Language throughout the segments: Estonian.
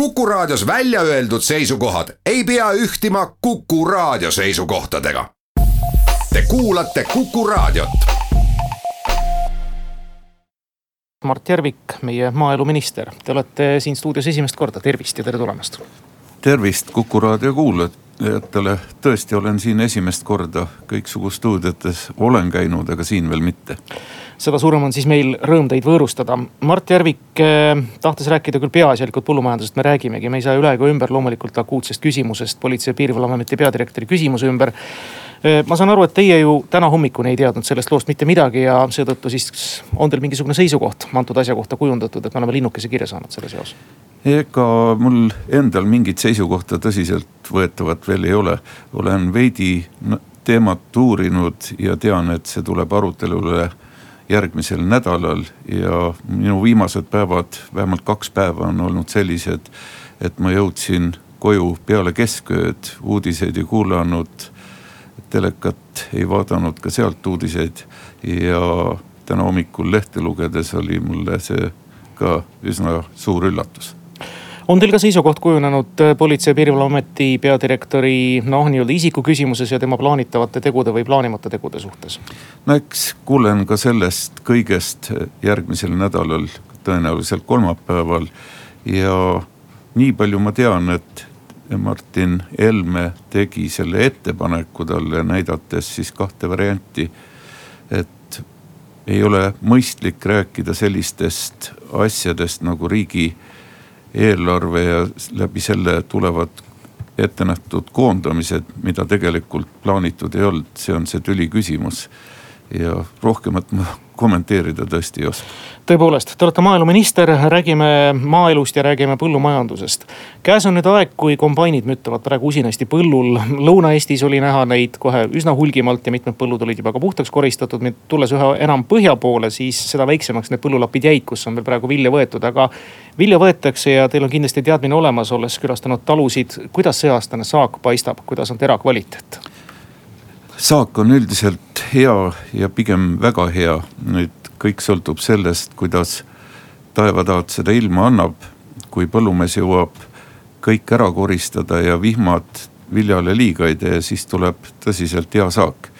Kuku Raadios välja öeldud seisukohad ei pea ühtima Kuku Raadio seisukohtadega. Te kuulate Kuku Raadiot. Mart Järvik, meie maaeluminister, te olete siin stuudios esimest korda, tervist ja tere tulemast. tervist Kuku Raadio kuulajatele, tõesti olen siin esimest korda kõiksugu stuudiotes olen käinud, aga siin veel mitte seda suurem on siis meil rõõm teid võõrustada. Mart Järvik eh, tahtis rääkida küll peaasjalikult põllumajandusest, me räägimegi, me ei saa üle ega ümber loomulikult akuutsest küsimusest Politsei- ja Piirivalveameti peadirektori küsimuse ümber. Eh, ma saan aru, et teie ju täna hommikuni ei teadnud sellest loost mitte midagi ja seetõttu siis on teil mingisugune seisukoht antud asja kohta kujundatud, et me oleme linnukese kirja saanud selle seos? ega mul endal mingit seisukohta tõsiseltvõetavat veel ei ole, olen veidi teemat uurinud ja tean, et see tuleb arutelule järgmisel nädalal ja minu viimased päevad, vähemalt kaks päeva on olnud sellised, et ma jõudsin koju peale keskööd, uudiseid ei kuulanud, telekat ei vaadanud ka sealt uudiseid ja täna hommikul lehte lugedes oli mulle see ka üsna suur üllatus on teil ka seisukoht kujunenud äh, Politsei- ja Piirivalveameti peadirektori noh, nii-öelda isiku küsimuses ja tema plaanitavate tegude või plaanimata tegude suhtes? no eks kuulen ka sellest kõigest järgmisel nädalal, tõenäoliselt kolmapäeval. ja nii palju ma tean, et Martin Helme tegi selle ettepaneku talle, näidates siis kahte varianti. et ei ole mõistlik rääkida sellistest asjadest nagu riigi eelarve ja läbi selle tulevad ette nähtud koondamised, mida tegelikult plaanitud ei olnud, see on see tüli küsimus. ja rohkemat ma kommenteerida tõesti ei oska tõepoolest, te olete maaeluminister, räägime maaelust ja räägime põllumajandusest. käes on nüüd aeg, kui kombainid müttavad praegu usinasti põllul. Lõuna-Eestis oli näha neid kohe üsna hulgimalt ja mitmed põllud olid juba ka puhtaks koristatud. nüüd tulles üha enam põhja poole, siis seda väiksemaks need põllulapid jäid, kus on veel praegu vilja võetud, aga vilja võetakse ja teil on kindlasti teadmine olemas, olles külastanud talusid. kuidas see-aastane saak paistab, kuidas on tera kvaliteet? Saak on üldiselt hea ja pigem väga hea. nüüd kõik sõltub sellest, kuidas taevataat seda ilma annab. kui põllumees jõuab kõik ära koristada ja vihmad viljale liiga ei tee, siis tuleb tõsiselt hea saak.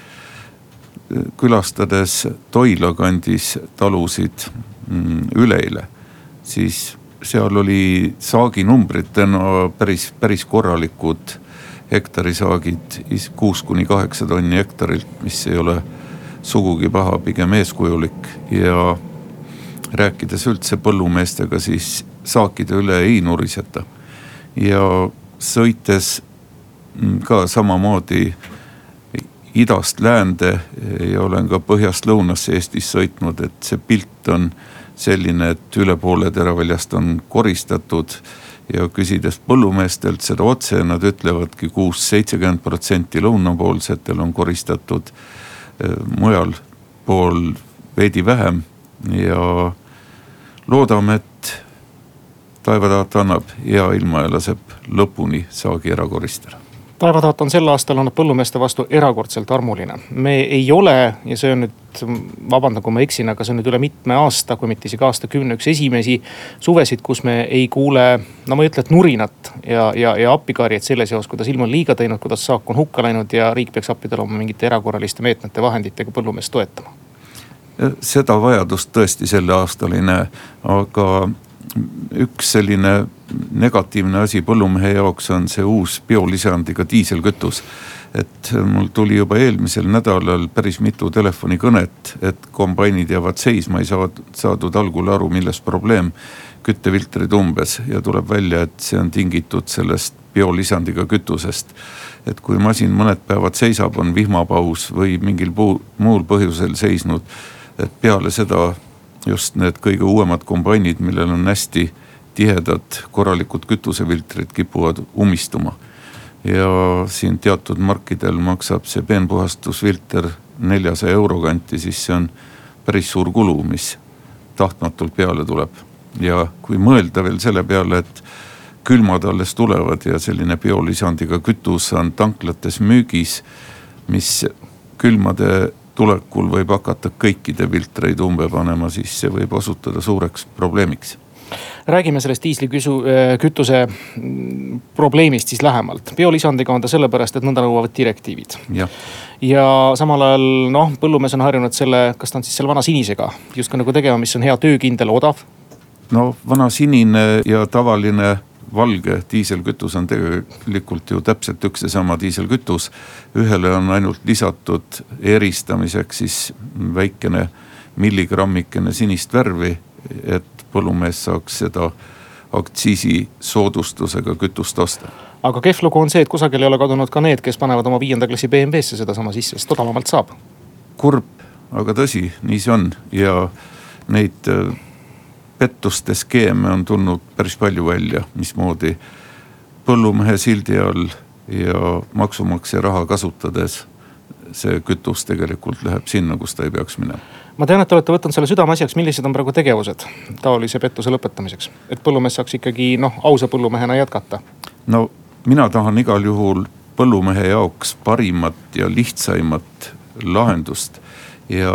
külastades Toila kandis talusid mm, üleeile, siis seal oli saaginumbritena päris, päris korralikud hektarisaagid, kuus kuni kaheksa tonni hektarilt, mis ei ole sugugi paha, pigem eeskujulik ja rääkides üldse põllumeestega, siis saakide üle ei nuriseta. ja sõites ka samamoodi idast läände ja olen ka põhjast lõunasse Eestis sõitnud, et see pilt on selline, et üle poole teraväljast on koristatud. Ja küsides põllumeestelt seda otse, nad ütlevadki kuus, seitsekümmend protsenti lõunapoolsetel on koristatud Äh, mujal pool veidi vähem ja loodame, et taevataat annab hea ilma ja laseb lõpuni saagi ära koristada taevataat on sel aastal olnud põllumeeste vastu erakordselt armuline. me ei ole ja see on nüüd, vabandan, kui ma eksin, aga see on nüüd üle mitme aasta, kui mitte isegi aastakümne üks esimesi suvesid, kus me ei kuule, no ma ei ütle, et nurinat ja, ja, ja appikarjet selle seos, kuidas ilm on liiga teinud, kuidas saak on hukka läinud ja riik peaks appi tulema mingite erakorraliste meetmete, vahenditega põllumeest toetama seda vajadust tõesti sel aastal ei näe, aga üks selline negatiivne asi põllumehe jaoks on see uus biolisandiga diiselkütus. et mul tuli juba eelmisel nädalal päris mitu telefonikõnet, et kombainid jäävad seisma, ei saad, saadud algul aru, milles probleem. küttefiltrid umbes ja tuleb välja, et see on tingitud sellest biolisandiga kütusest. et kui masin mõned päevad seisab, on vihmapaus või mingil puu, muul põhjusel seisnud. et peale seda just need kõige uuemad kombainid, millel on hästi tihedad korralikud kütusefiltrid kipuvad ummistuma. ja siin teatud markidel maksab see peenpuhastusfilter neljasaja euro kanti, siis see on päris suur kulu, mis tahtmatult peale tuleb. ja kui mõelda veel selle peale, et külmad alles tulevad ja selline biolisandiga kütus on tanklates müügis, mis külmade tulekul võib hakata kõikide filtreid umbe panema, siis see võib osutuda suureks probleemiks räägime sellest diisliküsu-, kütuse mm, probleemist siis lähemalt. biolisandiga on ta sellepärast, et nõnda nõuavad direktiivid. ja samal ajal noh, põllumees on harjunud selle, kas ta on siis selle vana sinisega justkui nagu tegema, mis on hea, töökindel, odav. no vana sinine ja tavaline valge diiselkütus on tegelikult ju täpselt üks ja sama diiselkütus. ühele on ainult lisatud eristamiseks siis väikene milligrammikene sinist värvi, et põllumees saaks seda aktsiisisoodustusega kütust osta aga kehv lugu on see, et kusagil ei ole kadunud ka need, kes panevad oma viienda klassi BMW-sse sedasama sisse, sest odavamalt saab. kurb, aga tõsi, nii see on ja neid äh, pettuste skeeme on tulnud päris palju välja, mismoodi põllumehe sildi all ja maksumaksja raha kasutades see kütus tegelikult läheb sinna, kus ta ei peaks minema. Ma tean, et te olete võtnud selle südameasjaks, millised on praegu tegevused taolise pettuse lõpetamiseks, et põllumees saaks ikkagi noh, ausa põllumehena jätkata? no mina tahan igal juhul põllumehe jaoks parimat ja lihtsaimat lahendust ja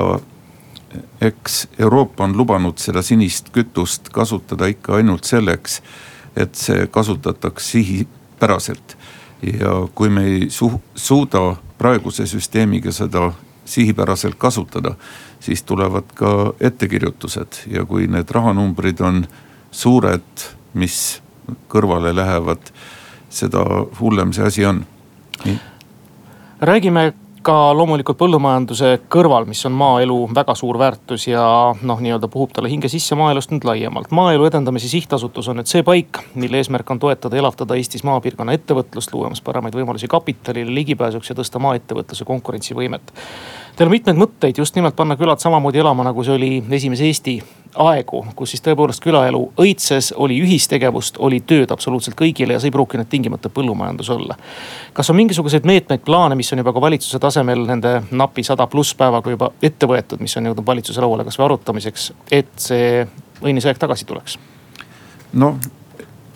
eks Euroopa on lubanud seda sinist kütust kasutada ikka ainult selleks, et see kasutataks sihipäraselt. ja kui me ei su suuda praeguse süsteemiga seda sihipäraselt kasutada, siis tulevad ka ettekirjutused ja kui need rahanumbrid on suured, mis kõrvale lähevad, seda hullem see asi on. räägime ka loomulikult põllumajanduse kõrval, mis on maaelu väga suur väärtus ja noh, nii-öelda puhub talle hinge sisse maaelust nüüd laiemalt. maaelu Edendamise Sihtasutus on nüüd see paik, mille eesmärk on toetada, elavdada Eestis maapiirkonna ettevõtlust, luues paremaid võimalusi kapitalile ligipääsuks ja tõsta maaettevõtluse konkurentsivõimet. Teil on mitmeid mõtteid just nimelt panna külad samamoodi elama, nagu see oli esimese Eesti aegu, kus siis tõepoolest külaelu õitses, oli ühistegevust, oli tööd absoluutselt kõigile ja see ei pruukinud tingimata põllumajandus olla. kas on mingisuguseid meetmeid, plaane, mis on juba ka valitsuse tasemel nende napi sada pluss päevaga juba ette võetud, mis on jõudnud valitsuse lauale kasvõi arutamiseks, et see õnnis aeg tagasi tuleks? no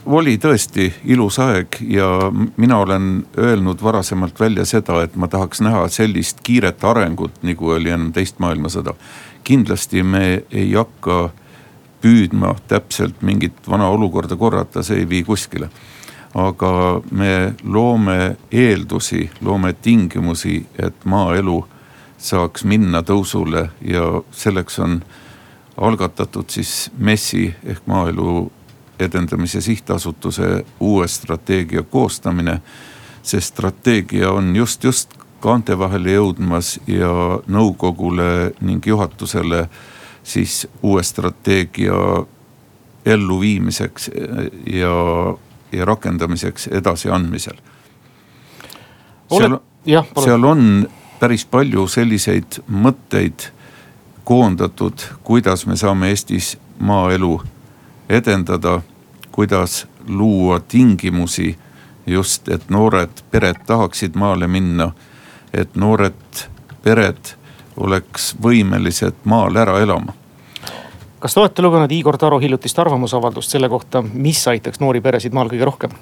oli tõesti ilus aeg ja mina olen öelnud varasemalt välja seda, et ma tahaks näha sellist kiiret arengut, nagu oli enne teist maailmasõda kindlasti me ei hakka püüdma täpselt mingit vana olukorda korrata, see ei vii kuskile. aga me loome eeldusi, loome tingimusi, et maaelu saaks minna tõusule ja selleks on algatatud siis MES-i ehk Maaelu Edendamise Sihtasutuse uue strateegia koostamine. see strateegia on just, just kaante vahele jõudmas ja nõukogule ning juhatusele siis uue strateegia elluviimiseks ja, ja rakendamiseks edasiandmisel. seal, seal on päris palju selliseid mõtteid koondatud, kuidas me saame Eestis maaelu edendada, kuidas luua tingimusi just, et noored pered tahaksid maale minna et noored pered oleks võimelised maal ära elama. kas te olete lugenud Igor Taro hiljutist arvamusavaldust selle kohta, mis aitaks noori peresid maal kõige rohkem?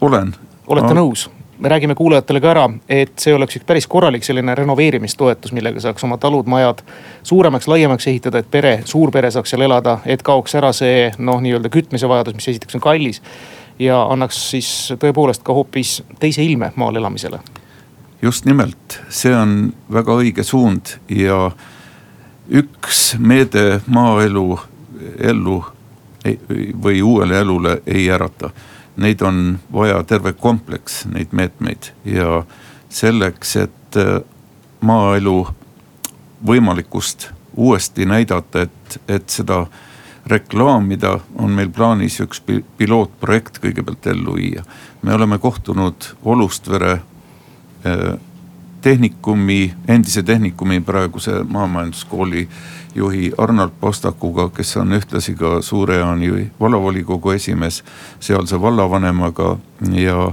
olen. olete no. nõus? Me räägime kuulajatele ka ära, et see oleks üks päris korralik selline renoveerimistoetus, millega saaks oma talud, majad suuremaks, laiemaks ehitada, et pere, suurpere saaks seal elada, et kaoks ära see noh, nii-öelda kütmise vajadus, mis esiteks on kallis. ja annaks siis tõepoolest ka hoopis teise ilme maal elamisele just nimelt, see on väga õige suund ja üks meede maaelu ellu või uuele elule ei ärata. Neid on vaja terve kompleks, neid meetmeid ja selleks, et äh, maaelu võimalikkust uuesti näidata, et, et seda reklaamida, on meil plaanis üks pilootprojekt kõigepealt ellu viia. me oleme kohtunud Olustvere Äh, tehnikumi, endise tehnikumi praeguse maamajanduskooli juhi Arnold Postakuga, kes on ühtlasi ka Suure-Jaani vallavolikogu esimees, sealse vallavanemaga ja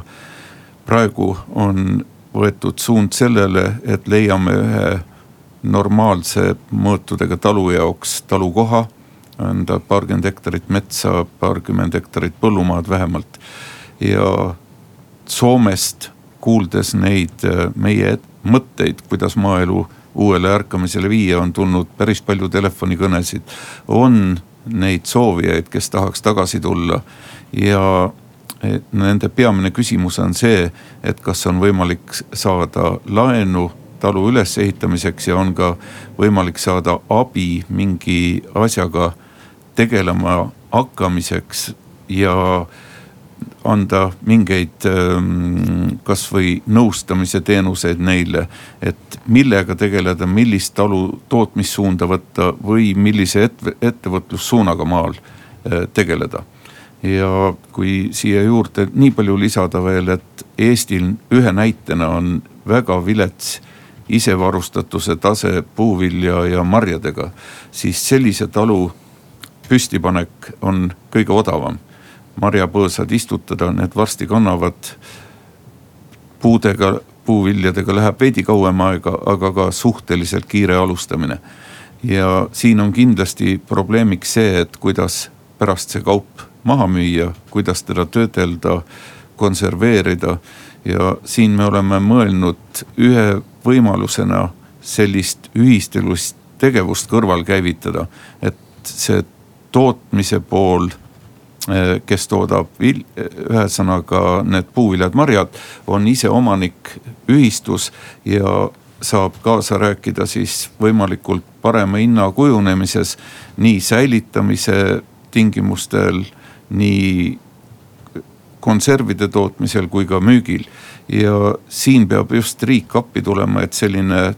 praegu on võetud suund sellele, et leiame ühe normaalse mõõtudega talu jaoks talukoha. on ta paarkümmend hektarit metsa, paarkümmend hektarit põllumaad vähemalt ja Soomest kuuldes neid äh, meie mõtteid, kuidas maaelu uuele ärkamisele viia, on tulnud päris palju telefonikõnesid. on neid soovijaid, kes tahaks tagasi tulla ja nende peamine küsimus on see, et kas on võimalik saada laenu talu ülesehitamiseks ja on ka võimalik saada abi mingi asjaga tegelema hakkamiseks ja anda mingeid ähm, kasvõi nõustamise teenuseid neile. et millega tegeleda, millist talu tootmissuunda võtta või millise ette, ettevõtlussuunaga maal äh, tegeleda ja kui siia juurde nii palju lisada veel, et Eestil ühe näitena on väga vilets isevarustatuse tase puuvilja ja marjadega, siis sellise talu püstipanek on kõige odavam. Marjapõõsad istutada, need varsti kannavad. puudega, puuviljadega läheb veidi kauem aega, aga ka suhteliselt kiire alustamine. ja siin on kindlasti probleemiks see, et kuidas pärast see kaup maha müüa, kuidas teda töödelda, konserveerida. ja siin me oleme mõelnud ühe võimalusena sellist ühistelust tegevust kõrval käivitada. et see tootmise pool, kes toodab vil-, ühesõnaga need puuviljad-marjad, on ise omanik ühistus ja saab kaasa rääkida siis võimalikult parema hinna kujunemises nii säilitamise tingimustel nii konservide tootmisel kui ka müügil. ja siin peab just riik appi tulema, et selline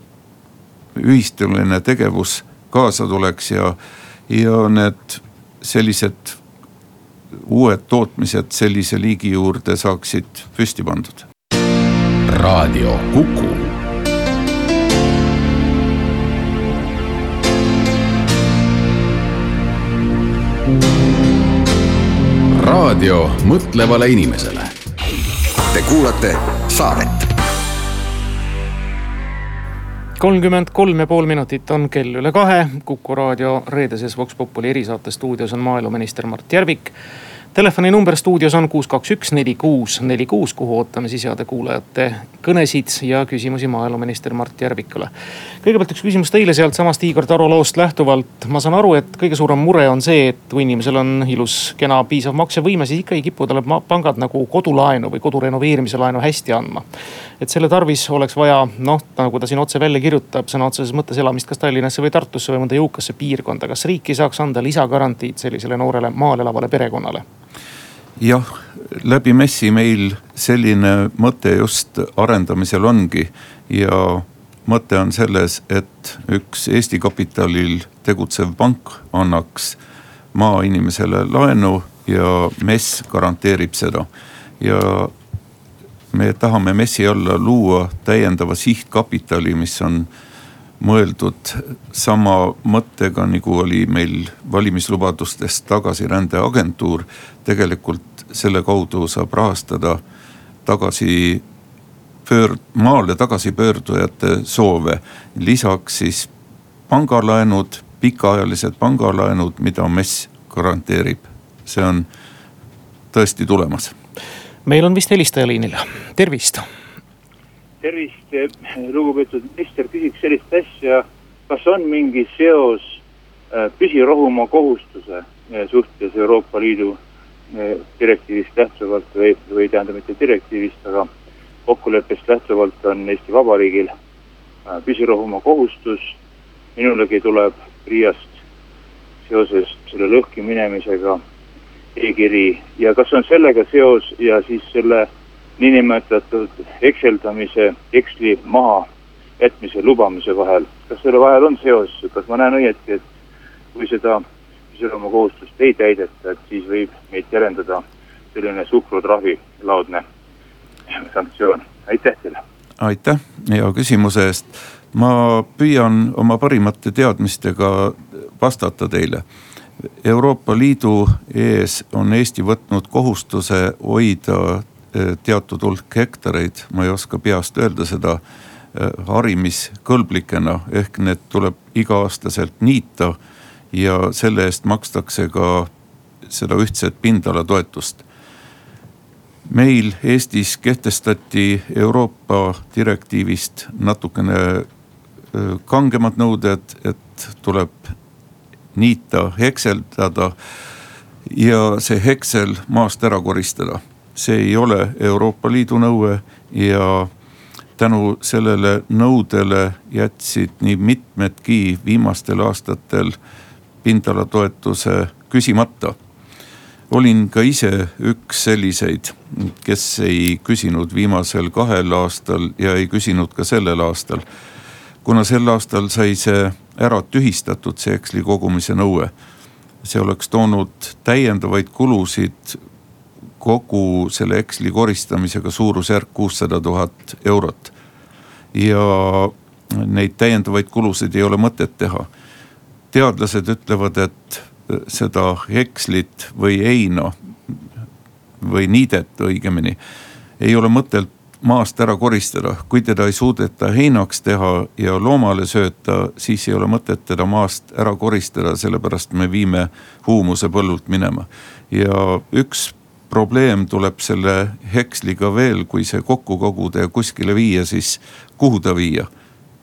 ühistuline tegevus kaasa tuleks ja, ja need sellised uued tootmised sellise liigi juurde saaksid püsti pandud. raadio Kuku raadio mõtlevale inimesele. Te kuulate saadet. Kolmkümmend kolm ja pool minutit on kell üle kahe. kuku raadio reedeses Vox Populi erisaate stuudios on maaeluminister Mart Järvik telefoninumber stuudios on kuus, kaks, üks, neli, kuus, neli, kuus, kuhu ootame siis heade kuulajate kõnesid ja küsimusi maaeluminister Mart Järvikule. kõigepealt üks küsimus teile sealtsamast Igor Taro loost lähtuvalt. ma saan aru, et kõige suurem mure on see, et kui inimesel on ilus, kena, piisav maksevõime, siis ikka ei kipu talle pangad nagu kodulaenu või kodu renoveerimise laenu hästi andma. et selle tarvis oleks vaja noh, nagu ta siin otse välja kirjutab, sõna otseses mõttes elamist kas Tallinnasse või Tartusse või mõnda jõukasse piirkonda. kas riik ei saaks anda lisagarantiid sellisele noorele maal elavale perekonnale? Jah, läbi MES-i meil selline mõte just arendamisel ongi ja mõte on selles, et üks Eesti kapitalil tegutsev pank annaks maainimesele laenu ja MES garanteerib seda. ja me tahame MES-i alla luua täiendava sihtkapitali, mis on mõeldud sama mõttega, nagu oli meil valimislubadustes tagasirändeagentuur. tegelikult selle kaudu saab rahastada tagasi pöörd-, maale tagasipöördujate soove. lisaks siis pangalaenud, pikaajalised pangalaenud, mida MES garanteerib. see on tõesti tulemas. meil on vist helistaja liinil, tervist tervist, lugupeetud minister, küsiks sellist asja. kas on mingi seos äh, püsirohumaa kohustuse äh, suhtes Euroopa Liidu direktiivist lähtuvalt või, või tähendab mitte direktiivist, aga kokkuleppest lähtuvalt on Eesti Vabariigil püsirohumaa kohustus. minulegi tuleb Riiast seoses selle lõhki minemisega e-kiri ja kas on sellega seos ja siis selle niinimetatud ekseldamise, eksli maha jätmise lubamise vahel. kas selle vahel on seos, kas ma näen õieti, et kui seda iseloomu kohustust ei täideta, et siis võib meid terendada selline suhkrutrahvi laadne sanktsioon, aitäh teile. aitäh hea küsimuse eest. ma püüan oma parimate teadmistega vastata teile. Euroopa Liidu ees on Eesti võtnud kohustuse hoida teatud hulk hektareid, ma ei oska peast öelda seda eh, harimiskõlblikena, ehk need tuleb iga-aastaselt niita. ja selle eest makstakse ka seda ühtset pindalatoetust. meil Eestis kehtestati Euroopa direktiivist natukene eh, kangemad nõuded, et tuleb niita, hekseldada ja see heksel maast ära koristada. See ei ole Euroopa Liidu nõue ja tänu sellele nõudele jätsid nii mitmedki viimastel aastatel pindalatoetuse küsimata. olin ka ise üks selliseid, kes ei küsinud viimasel kahel aastal ja ei küsinud ka sellel aastal. kuna sel aastal sai see ära tühistatud, see heksli kogumise nõue see oleks toonud täiendavaid kulusid kogu selle heksli koristamisega suurusjärk kuussada tuhat eurot. ja neid täiendavaid kulusid ei ole mõtet teha. teadlased ütlevad, et seda hekslit või heina või niidet õigemini ei ole mõtet maast ära koristada, kui teda ei suudeta heinaks teha ja loomale sööta, siis ei ole mõtet teda maast ära koristada, sellepärast me viime huumuse põllult minema. ja üks probleem tuleb selle heksliga veel, kui see kokku koguda ja kuskile viia, siis kuhu ta viia?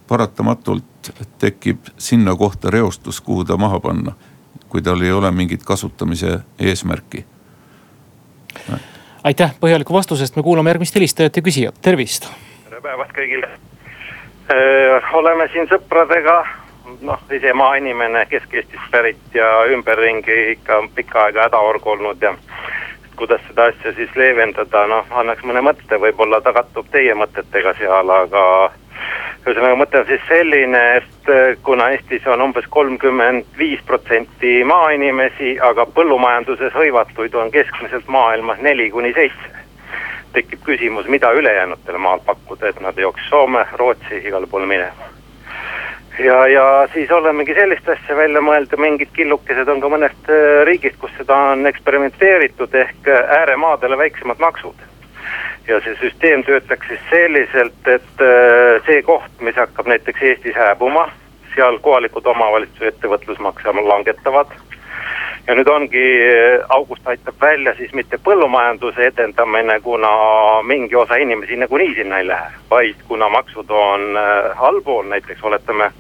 paratamatult tekib sinna kohta reostus, kuhu ta maha panna, kui tal ei ole mingit kasutamise eesmärki aitäh põhjaliku vastuse eest, me kuulame järgmist helistajat ja küsijat, tervist. tere päevast kõigile. oleme siin sõpradega, noh ise maainimene Kesk-Eestist pärit ja ümberringi ikka pikka aega hädaorg olnud ja kuidas seda asja siis leevendada, noh annaks mõne mõtte, võib-olla ta kattub teie mõtetega seal, aga ühesõnaga mõte on siis selline, et äh, kuna Eestis on umbes kolmkümmend viis protsenti maainimesi, aga põllumajanduses hõivatuid on keskmiselt maailmas neli kuni seitse. tekib küsimus, mida ülejäänutel maal pakkuda, et nad ei jooks Soome, Rootsi, igale poole minema. Ja, ja siis olemegi sellist asja välja mõelda, mingid killukesed on ka mõnest äh, riigist, kus seda on eksperimenteeritud, ehk äh, ääremaadele väiksemad maksud ja see süsteem töötaks siis selliselt, et äh, see koht, mis hakkab näiteks Eestis hääbuma, seal kohalikud omavalitsuse ettevõtlusmakse langetavad. Ja nüüd ongi, äh, august aitab välja siis mitte põllumajanduse edendamine, kuna mingi osa inimesi nagunii sinna ei lähe, vaid kuna maksud on äh, allpool, näiteks oletame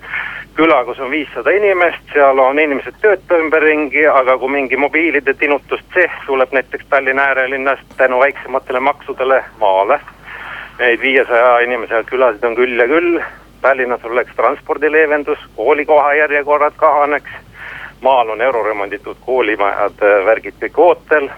küla, kus on viissada inimest, seal on inimesed tööta ümberringi, aga kui mingi mobiilide tinutustsehh tuleb näiteks Tallinna äärelinnast tänu väiksematele maksudele maale. Neid viiesaja inimesega külasid on küll ja küll, Tallinnas oleks transpordileevendus, koolikoha järjekorrad kahaneks. Maal on euro remonditud koolimajad, värgid kõik ootel.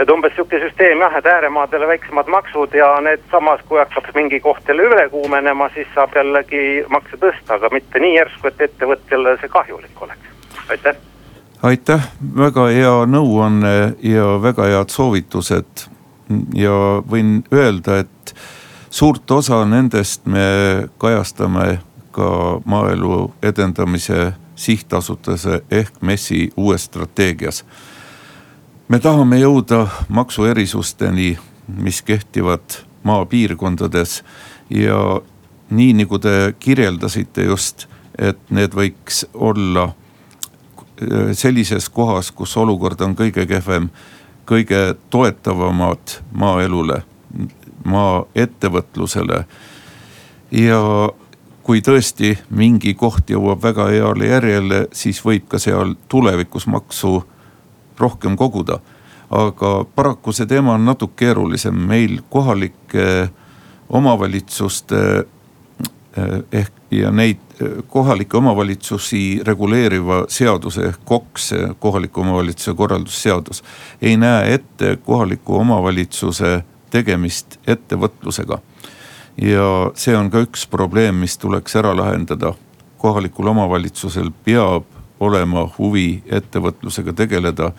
Et umbes sihuke süsteem jah, et ääremaadele väiksemad maksud ja need samas, kui hakkab mingi koht jälle üle kuumenema, siis saab jällegi makse tõsta, aga mitte nii järsku, et ettevõtjale see kahjulik oleks, aitäh. aitäh, väga hea nõuanne ja väga head soovitused. Ja võin öelda, et suurt osa nendest me kajastame ka Maaelu Edendamise Sihtasutuse ehk MES-i uues strateegias me tahame jõuda maksuerisusteni, mis kehtivad maapiirkondades ja nii nagu te kirjeldasite just, et need võiks olla äh, sellises kohas, kus olukord on kõige kehvem, kõige toetavamad maaelule, maaettevõtlusele. ja kui tõesti mingi koht jõuab väga heale järjele, siis võib ka seal tulevikus maksu rohkem koguda. aga paraku see teema on natuke keerulisem, meil kohalike omavalitsuste eh, ehk ja neid eh, kohalikke omavalitsusi reguleeriva seaduse ehk KOKS, kohaliku omavalitsuse korraldusseadus. ei näe ette kohaliku omavalitsuse tegemist ettevõtlusega. Ja see on ka üks probleem, mis tuleks ära lahendada. kohalikul omavalitsusel peab olema huvi ettevõtlusega tegeleda.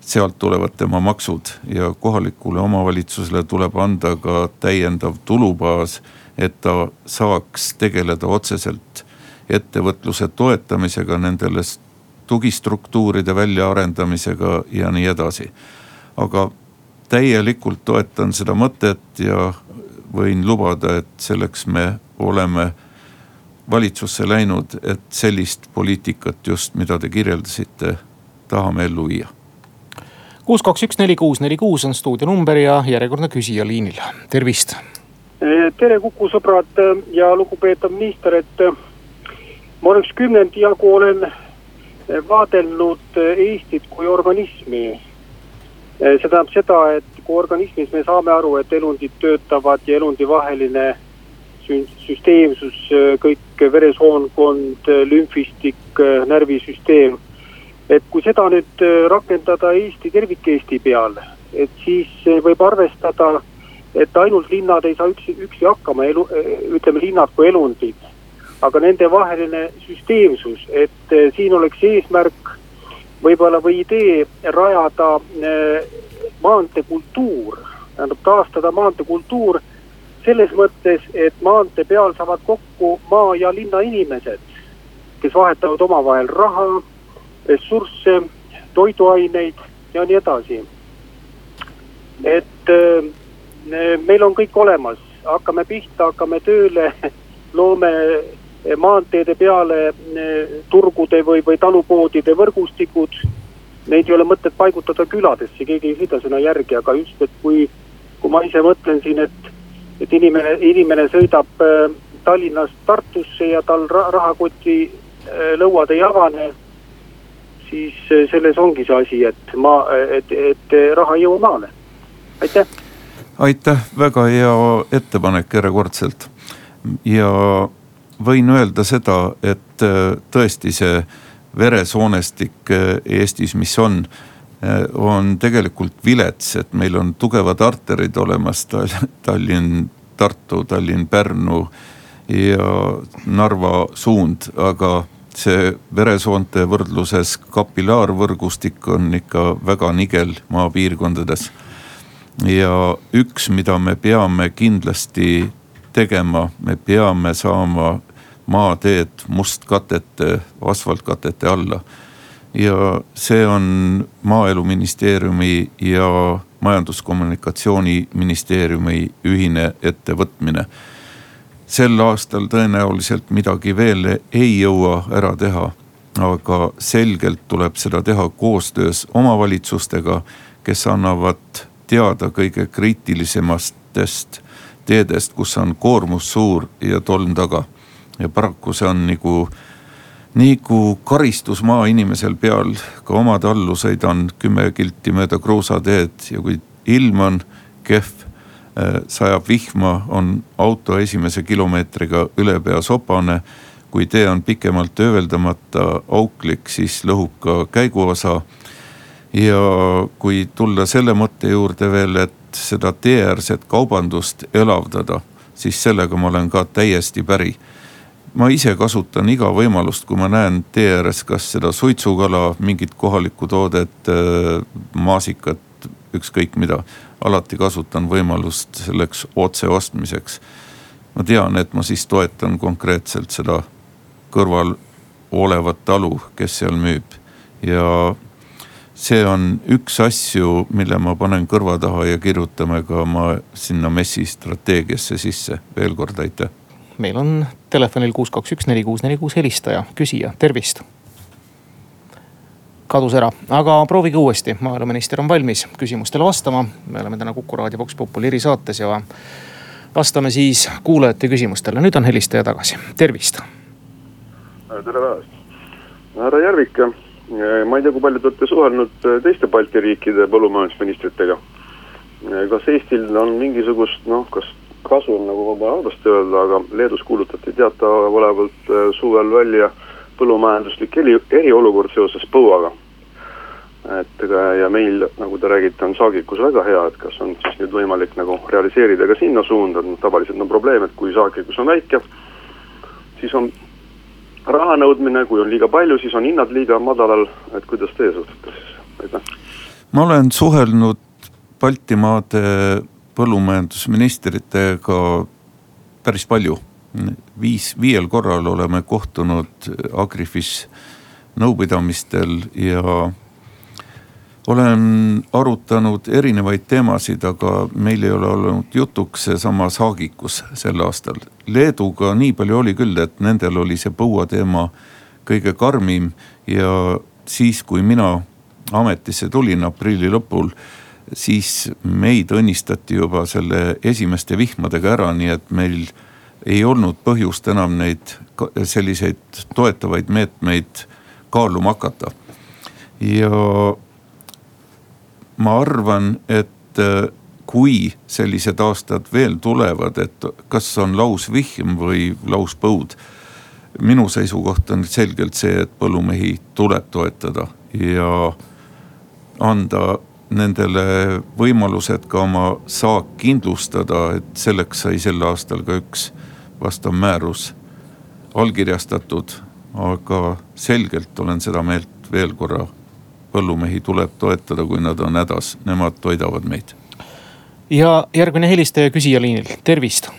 sealt tulevad tema maksud ja kohalikule omavalitsusele tuleb anda ka täiendav tulubaas, et ta saaks tegeleda otseselt ettevõtluse toetamisega, nendele tugistruktuuride väljaarendamisega ja nii edasi. aga täielikult toetan seda mõtet ja võin lubada, et selleks me oleme valitsusse läinud, et sellist poliitikat just, mida te kirjeldasite, tahame ellu viia. kuus, kaks, üks, neli, kuus, neli, kuus on stuudio number ja järjekordne küsija liinil, tervist. tere Kuku sõbrad ja lugupeetav minister, et ma oleks kümnendi jagu olen vaadelnud Eestit kui organismi. see tähendab seda, et kui organismis me saame aru, et elundid töötavad ja elundivaheline süsteemsus, kõik veresoonkond, lümfistik, närvisüsteem. et kui seda nüüd rakendada Eesti, tervik-Eesti peal, et siis võib arvestada, et ainult linnad ei saa üksi, üksi hakkama, elu, ütleme linnad kui elundid aga nendevaheline süsteemsus, et siin oleks eesmärk võib-olla või idee rajada maanteekultuur, tähendab taastada maanteekultuur selles mõttes, et maantee peal saavad kokku maa ja linna inimesed, kes vahetavad omavahel raha, ressursse, toiduaineid ja nii edasi. et eh, meil on kõik olemas, hakkame pihta, hakkame tööle, loome maanteede peale eh, turgude või, või talupoodide võrgustikud. Neid ei ole mõtet paigutada küladesse, keegi ei sõida sinna järgi, aga just, et kui, kui ma ise mõtlen siin, et, et inimene, inimene sõidab äh, Tallinnast Tartusse ja tal rahakoti äh, lõuad ei avane, siis äh, selles ongi see asi, et ma, et, et raha ei jõua maale, aitäh. aitäh, väga hea ettepanek järjekordselt ja võin öelda seda, et tõesti see veresoonestik Eestis, mis on, on tegelikult vilets, et meil on tugevad arterid olemas Tallinn, Tartu, Tallinn, Pärnu ja Narva suund, aga see veresoonte võrdluses kapilaarvõrgustik on ikka väga nigel maapiirkondades. ja üks, mida me peame kindlasti tegema, me peame saama maateed mustkatete, asfaltkatete alla. ja see on maaeluministeeriumi ja majandus-kommunikatsiooniministeeriumi ühine ettevõtmine. sel aastal tõenäoliselt midagi veel ei jõua ära teha, aga selgelt tuleb seda teha koostöös omavalitsustega, kes annavad teada kõige kriitilisematest teedest, kus on koormus suur ja tolm taga ja paraku see on nagu, nagu karistus maainimesel peal. ka oma tallu sõidan kümme kilti mööda kruusateed ja kui ilm on kehv, äh, sajab vihma, on auto esimese kilomeetriga ülepea sopane. kui tee on pikemalt ööveldamata auklik, siis lõhub ka käiguosa. ja kui tulla selle mõtte juurde veel, et seda teeäärset kaubandust elavdada, siis sellega ma olen ka täiesti päri ma ise kasutan iga võimalust, kui ma näen tee ääres kas seda suitsukala, mingit kohalikku toodet, äh, maasikat, ükskõik mida. alati kasutan võimalust selleks otse ostmiseks. ma tean, et ma siis toetan konkreetselt seda kõrval olevat talu, kes seal müüb ja see on üks asju, mille ma panen kõrva taha ja kirjutame ka oma sinna messi strateegiasse sisse. veel kord aitäh meil on telefonil kuus, kaks, üks, neli, kuus, neli, kuus helistaja, küsija, tervist. kadus ära, aga proovige uuesti, maaeluminister on valmis küsimustele vastama. me oleme täna Kuku raadio Vox Populi erisaates ja vastame siis kuulajate küsimustele. nüüd on helistaja tagasi, tervist. tere päevast, härra Järvik, ma ei tea, kui palju te olete suhelnud teiste Balti riikide põllumajandusministritega. kas Eestil on mingisugust noh, kas kasu on nagu võib-olla halvasti öelda, aga Leedus kuulutati teadaolevalt äh, suvel välja põllumajanduslik eri, eriolukord seoses põuaga. et ega ja meil, nagu te räägite, on saagikus väga hea, et kas on siis nüüd võimalik nagu realiseerida ka sinna suunda, et noh, tavaliselt on probleem, et kui saagikus on väike, siis on raha nõudmine, kui on liiga palju, siis on hinnad liiga madalal, et kuidas teie suhtute siis, aitäh? ma olen suhelnud Baltimaade põllumajandusministritega päris palju. viis, viiel korral oleme kohtunud Agrifis nõupidamistel ja olen arutanud erinevaid teemasid, aga meil ei ole olnud jutuks seesama saagikus sel aastal. Leeduga nii palju oli küll, et nendel oli see põuateema kõige karmim ja siis, kui mina ametisse tulin aprilli lõpul siis meid õnnistati juba selle esimeste vihmadega ära, nii et meil ei olnud põhjust enam neid selliseid toetavaid meetmeid kaaluma hakata. ja ma arvan, et äh, kui sellised aastad veel tulevad, et kas on lausvihm või lauspõud. minu seisukoht on selgelt see, et põllumehi tuleb toetada ja anda nendele võimalused ka oma saak kindlustada, et selleks sai sel aastal ka üks vastav määrus allkirjastatud. aga selgelt olen seda meelt veel korra, põllumehi tuleb toetada, kui nad on hädas, nemad toidavad meid. ja järgmine helistaja küsija liinil, tervist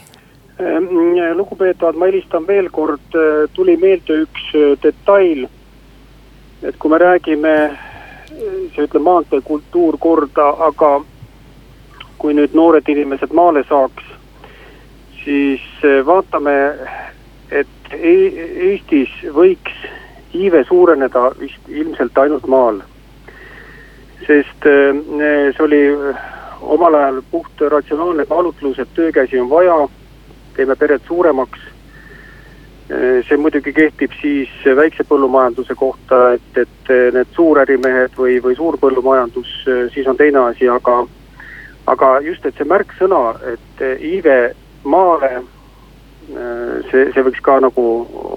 ehm, lugupeetavad, ma helistan veel kord, tuli meelde üks detail. et kui me räägime see ütleb maanteekultuur korda, aga kui nüüd noored inimesed maale saaks, siis eh, vaatame, et e-, Eestis võiks iive suureneda vist ilmselt ainult maal. sest eh, see oli omal ajal puht ratsionaalne kaalutlus, et töökäsi on vaja, teeme pered suuremaks see muidugi kehtib siis väikse põllumajanduse kohta, et, et need suurärimehed või, või suurpõllumajandus, äh, siis on teine asi, aga. aga just, et see märksõna, et iive maale, äh, see, see võiks ka nagu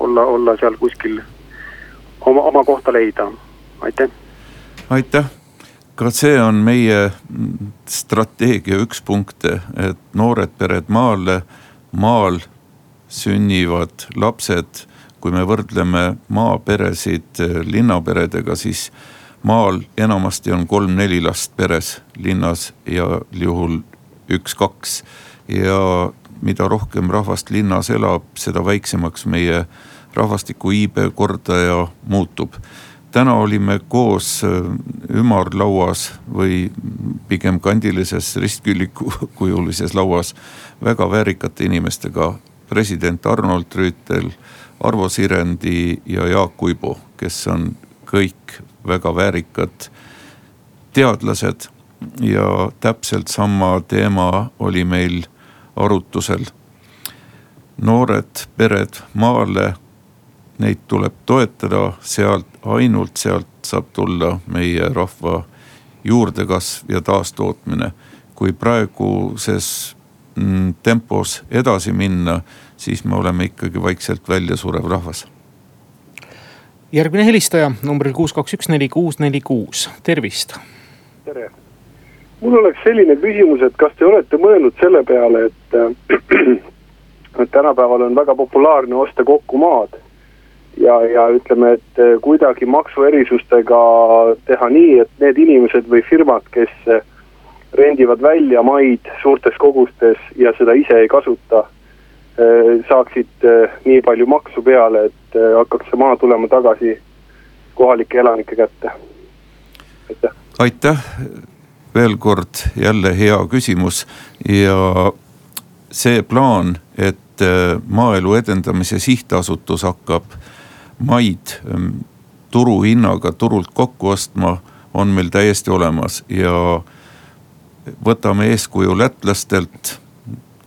olla, olla seal kuskil oma, oma kohta leida, aitäh. aitäh, ka see on meie strateegia üks punkte, et noored pered maale, maal sünnivad lapsed, kui me võrdleme maaperesid eh, linnaperedega, siis maal enamasti on kolm-neli last peres, linnas heal juhul üks-kaks. ja mida rohkem rahvast linnas elab, seda väiksemaks meie rahvastiku iibe kordaja muutub. täna olime koos eh, ümarlauas või pigem kandilises ristkülikujulises lauas väga väärikate inimestega president Arnold Rüütel, Arvo Sirendi ja Jaak Uibu, kes on kõik väga väärikad teadlased. ja täpselt sama teema oli meil arutusel. noored pered maale, neid tuleb toetada, sealt, ainult sealt saab tulla meie rahva juurdekasv ja taastootmine. kui praeguses tempos edasi minna, siis me oleme ikkagi vaikselt väljasurev rahvas. järgmine helistaja numbril kuus, kaks, üks, neli, kuus, neli, kuus, tervist. tere, mul oleks selline küsimus, et kas te olete mõelnud selle peale, et, et tänapäeval on väga populaarne osta kokku maad ja, ja ütleme, et kuidagi maksuerisustega teha nii, et need inimesed või firmad, kes rendivad välja maid suurtes kogustes ja seda ise ei kasuta, eh, saaksid eh, nii palju maksu peale, et eh, hakkaks see maa tulema tagasi kohalike elanike kätte. aitäh. aitäh, veel kord jälle hea küsimus ja see plaan, et Maaelu Edendamise Sihtasutus hakkab maid mm, turuhinnaga turult kokku ostma, on meil täiesti olemas ja võtame eeskuju lätlastelt,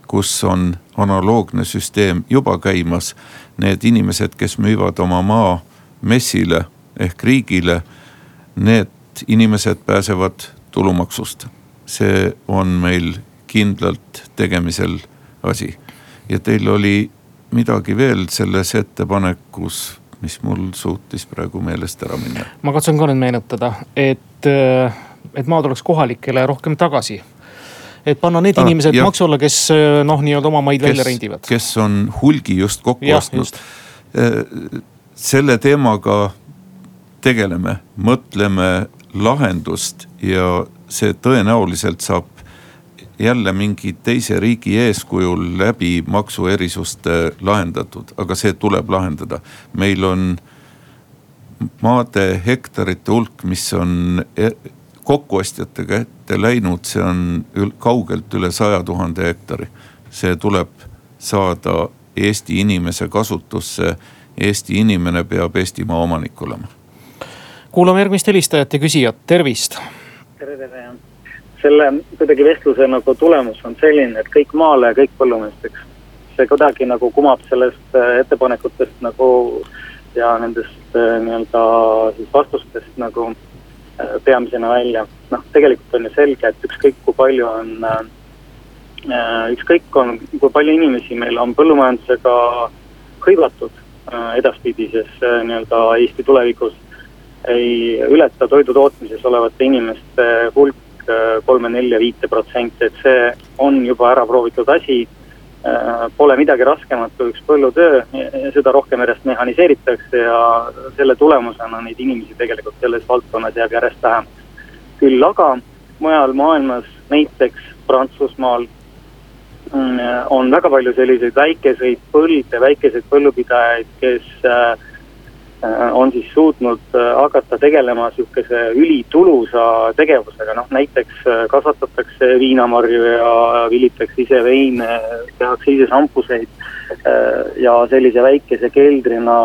kus on analoogne süsteem juba käimas. Need inimesed, kes müüvad oma maa messile ehk riigile, need inimesed pääsevad tulumaksust. see on meil kindlalt tegemisel asi. ja teil oli midagi veel selles ettepanekus, mis mul suutis praegu meelest ära minna. ma katsun ka nüüd meenutada, et äh, et maa tuleks kohalikele rohkem tagasi et panna need ah, inimesed ja. maksu alla, kes eh, noh, nii-öelda oma maid kes, välja rendivad. kes on hulgi just kokku ja, ostnud. Eh, selle teemaga tegeleme, mõtleme lahendust ja see tõenäoliselt saab jälle mingi teise riigi eeskujul läbi maksuerisuste lahendatud, aga see tuleb lahendada. meil on maade hektarite hulk, mis on e-, kokkuostjate kätte läinud, see on ül, kaugelt üle saja tuhande hektari. see tuleb saada Eesti inimese kasutusse. Eesti inimene peab Eestimaa omanik olema. kuulame järgmist helistajat ja küsijat, tervist. tere, tere. selle kuidagi vestluse nagu tulemus on selline, et kõik maale ja kõik põllumeesteks. see kuidagi nagu kumab sellest äh, ettepanekutest nagu ja nendest nii-öelda siis vastustest nagu peamisena välja. noh, tegelikult on ju selge, et ükskõik kui palju on, ükskõik on, kui palju inimesi meil on põllumajandusega hõivatud edaspidises nii-öelda Eesti tulevikus ei ületa toidu tootmises olevate inimeste hulk äh, kolme, nelja, viite protsenti, et see on juba ära proovitud asi. Äh, pole midagi raskemat kui üks põllutöö, seda rohkem järjest mehhaniseeritakse ja selle tulemusena neid inimesi tegelikult selles valdkonnas jääb järjest vähem. küll aga mujal maailmas, näiteks Prantsusmaal mm, on väga palju selliseid väikeseid põlde, väikeseid põllupidajaid, kes Äh, on siis suutnud äh, hakata tegelema sihukese ülitulusa tegevusega, noh näiteks äh, kasvatatakse viinamarju ja vilitakse ise veine, tehakse ise šampuseid. ja sellise väikese keldrina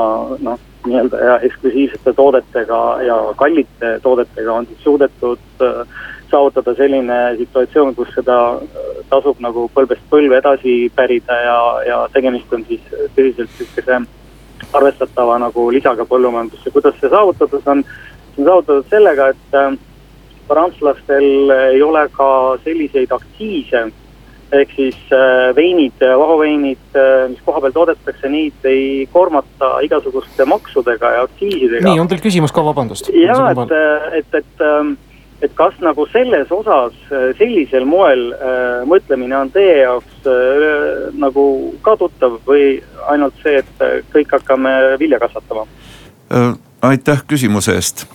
noh, nii-öelda ja eksklusiivsete toodetega ja kallite toodetega on siis suudetud saavutada selline situatsioon, kus seda tasub nagu põlvest põlve edasi pärida ja, ja tegemist on siis tõsiselt sihukese arvestatava nagu lisaga põllumajandusse, kuidas see saavutatud on? see on saavutatud sellega, et äh, prantslastel ei ole ka selliseid aktsiise ehk siis äh, veinid, vahoveinid, äh, mis kohapeal toodetakse, neid ei koormata igasuguste maksudega ja aktsiisidega. nii, on teil küsimus ka, vabandust? ja, et, et, et ähm, et kas nagu selles osas sellisel moel äh, mõtlemine on teie jaoks äh, nagu ka tuttav või ainult see, et kõik hakkame vilja kasvatama äh,? aitäh küsimuse eest.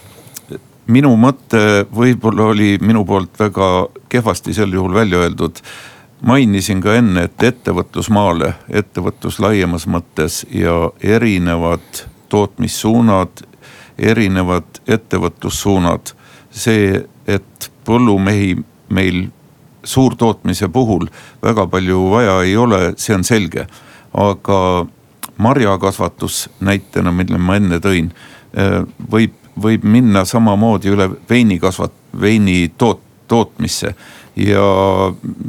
minu mõte võib-olla oli minu poolt väga kehvasti sel juhul välja öeldud. mainisin ka enne, et ettevõtlusmaale, ettevõtlus laiemas mõttes ja erinevad tootmissuunad, erinevad ettevõtlussuunad see, et põllumehi meil suurtootmise puhul väga palju vaja ei ole, see on selge. aga marjakasvatus näitena, mille ma enne tõin, eh, võib, võib minna samamoodi üle veini kasvat-, veini toot-, tootmisse. ja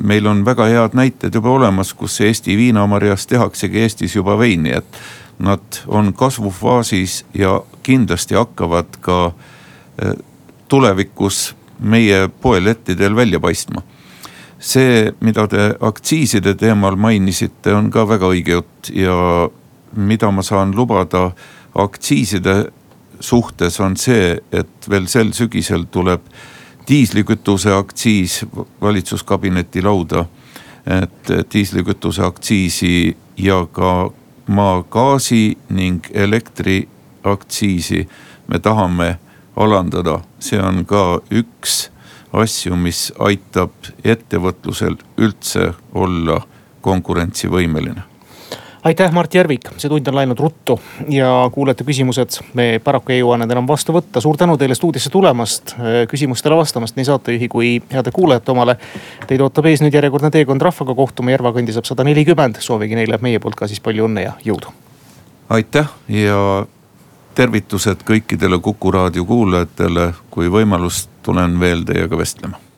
meil on väga head näited juba olemas, kus Eesti viinamarjast tehaksegi Eestis juba veini, et nad on kasvufaasis ja kindlasti hakkavad ka eh, tulevikus meie poelettidel välja paistma. see, mida te aktsiiside teemal mainisite, on ka väga õige jutt ja mida ma saan lubada aktsiiside suhtes on see, et veel sel sügisel tuleb diislikütuse aktsiis valitsuskabineti lauda. et diislikütuse aktsiisi ja ka maagaasi ning elektriaktsiisi me tahame alandada, see on ka üks asju, mis aitab ettevõtlusel üldse olla konkurentsivõimeline aitäh, Mart Järvik, see tund on läinud ruttu ja kuulajate küsimused me paraku ei jõua need enam vastu võtta. suur tänu teile stuudiosse tulemast, küsimustele vastamast nii saatejuhi kui heade kuulajate omale. Teid ootab ees nüüd järjekordne teekond rahvaga, kohtume Järva kandi saab sada nelikümmend, soovige neile meie poolt ka siis palju õnne ja jõudu. aitäh ja tervitused kõikidele Kuku raadio kuulajatele, kui võimalust, tulen veel teiega vestlema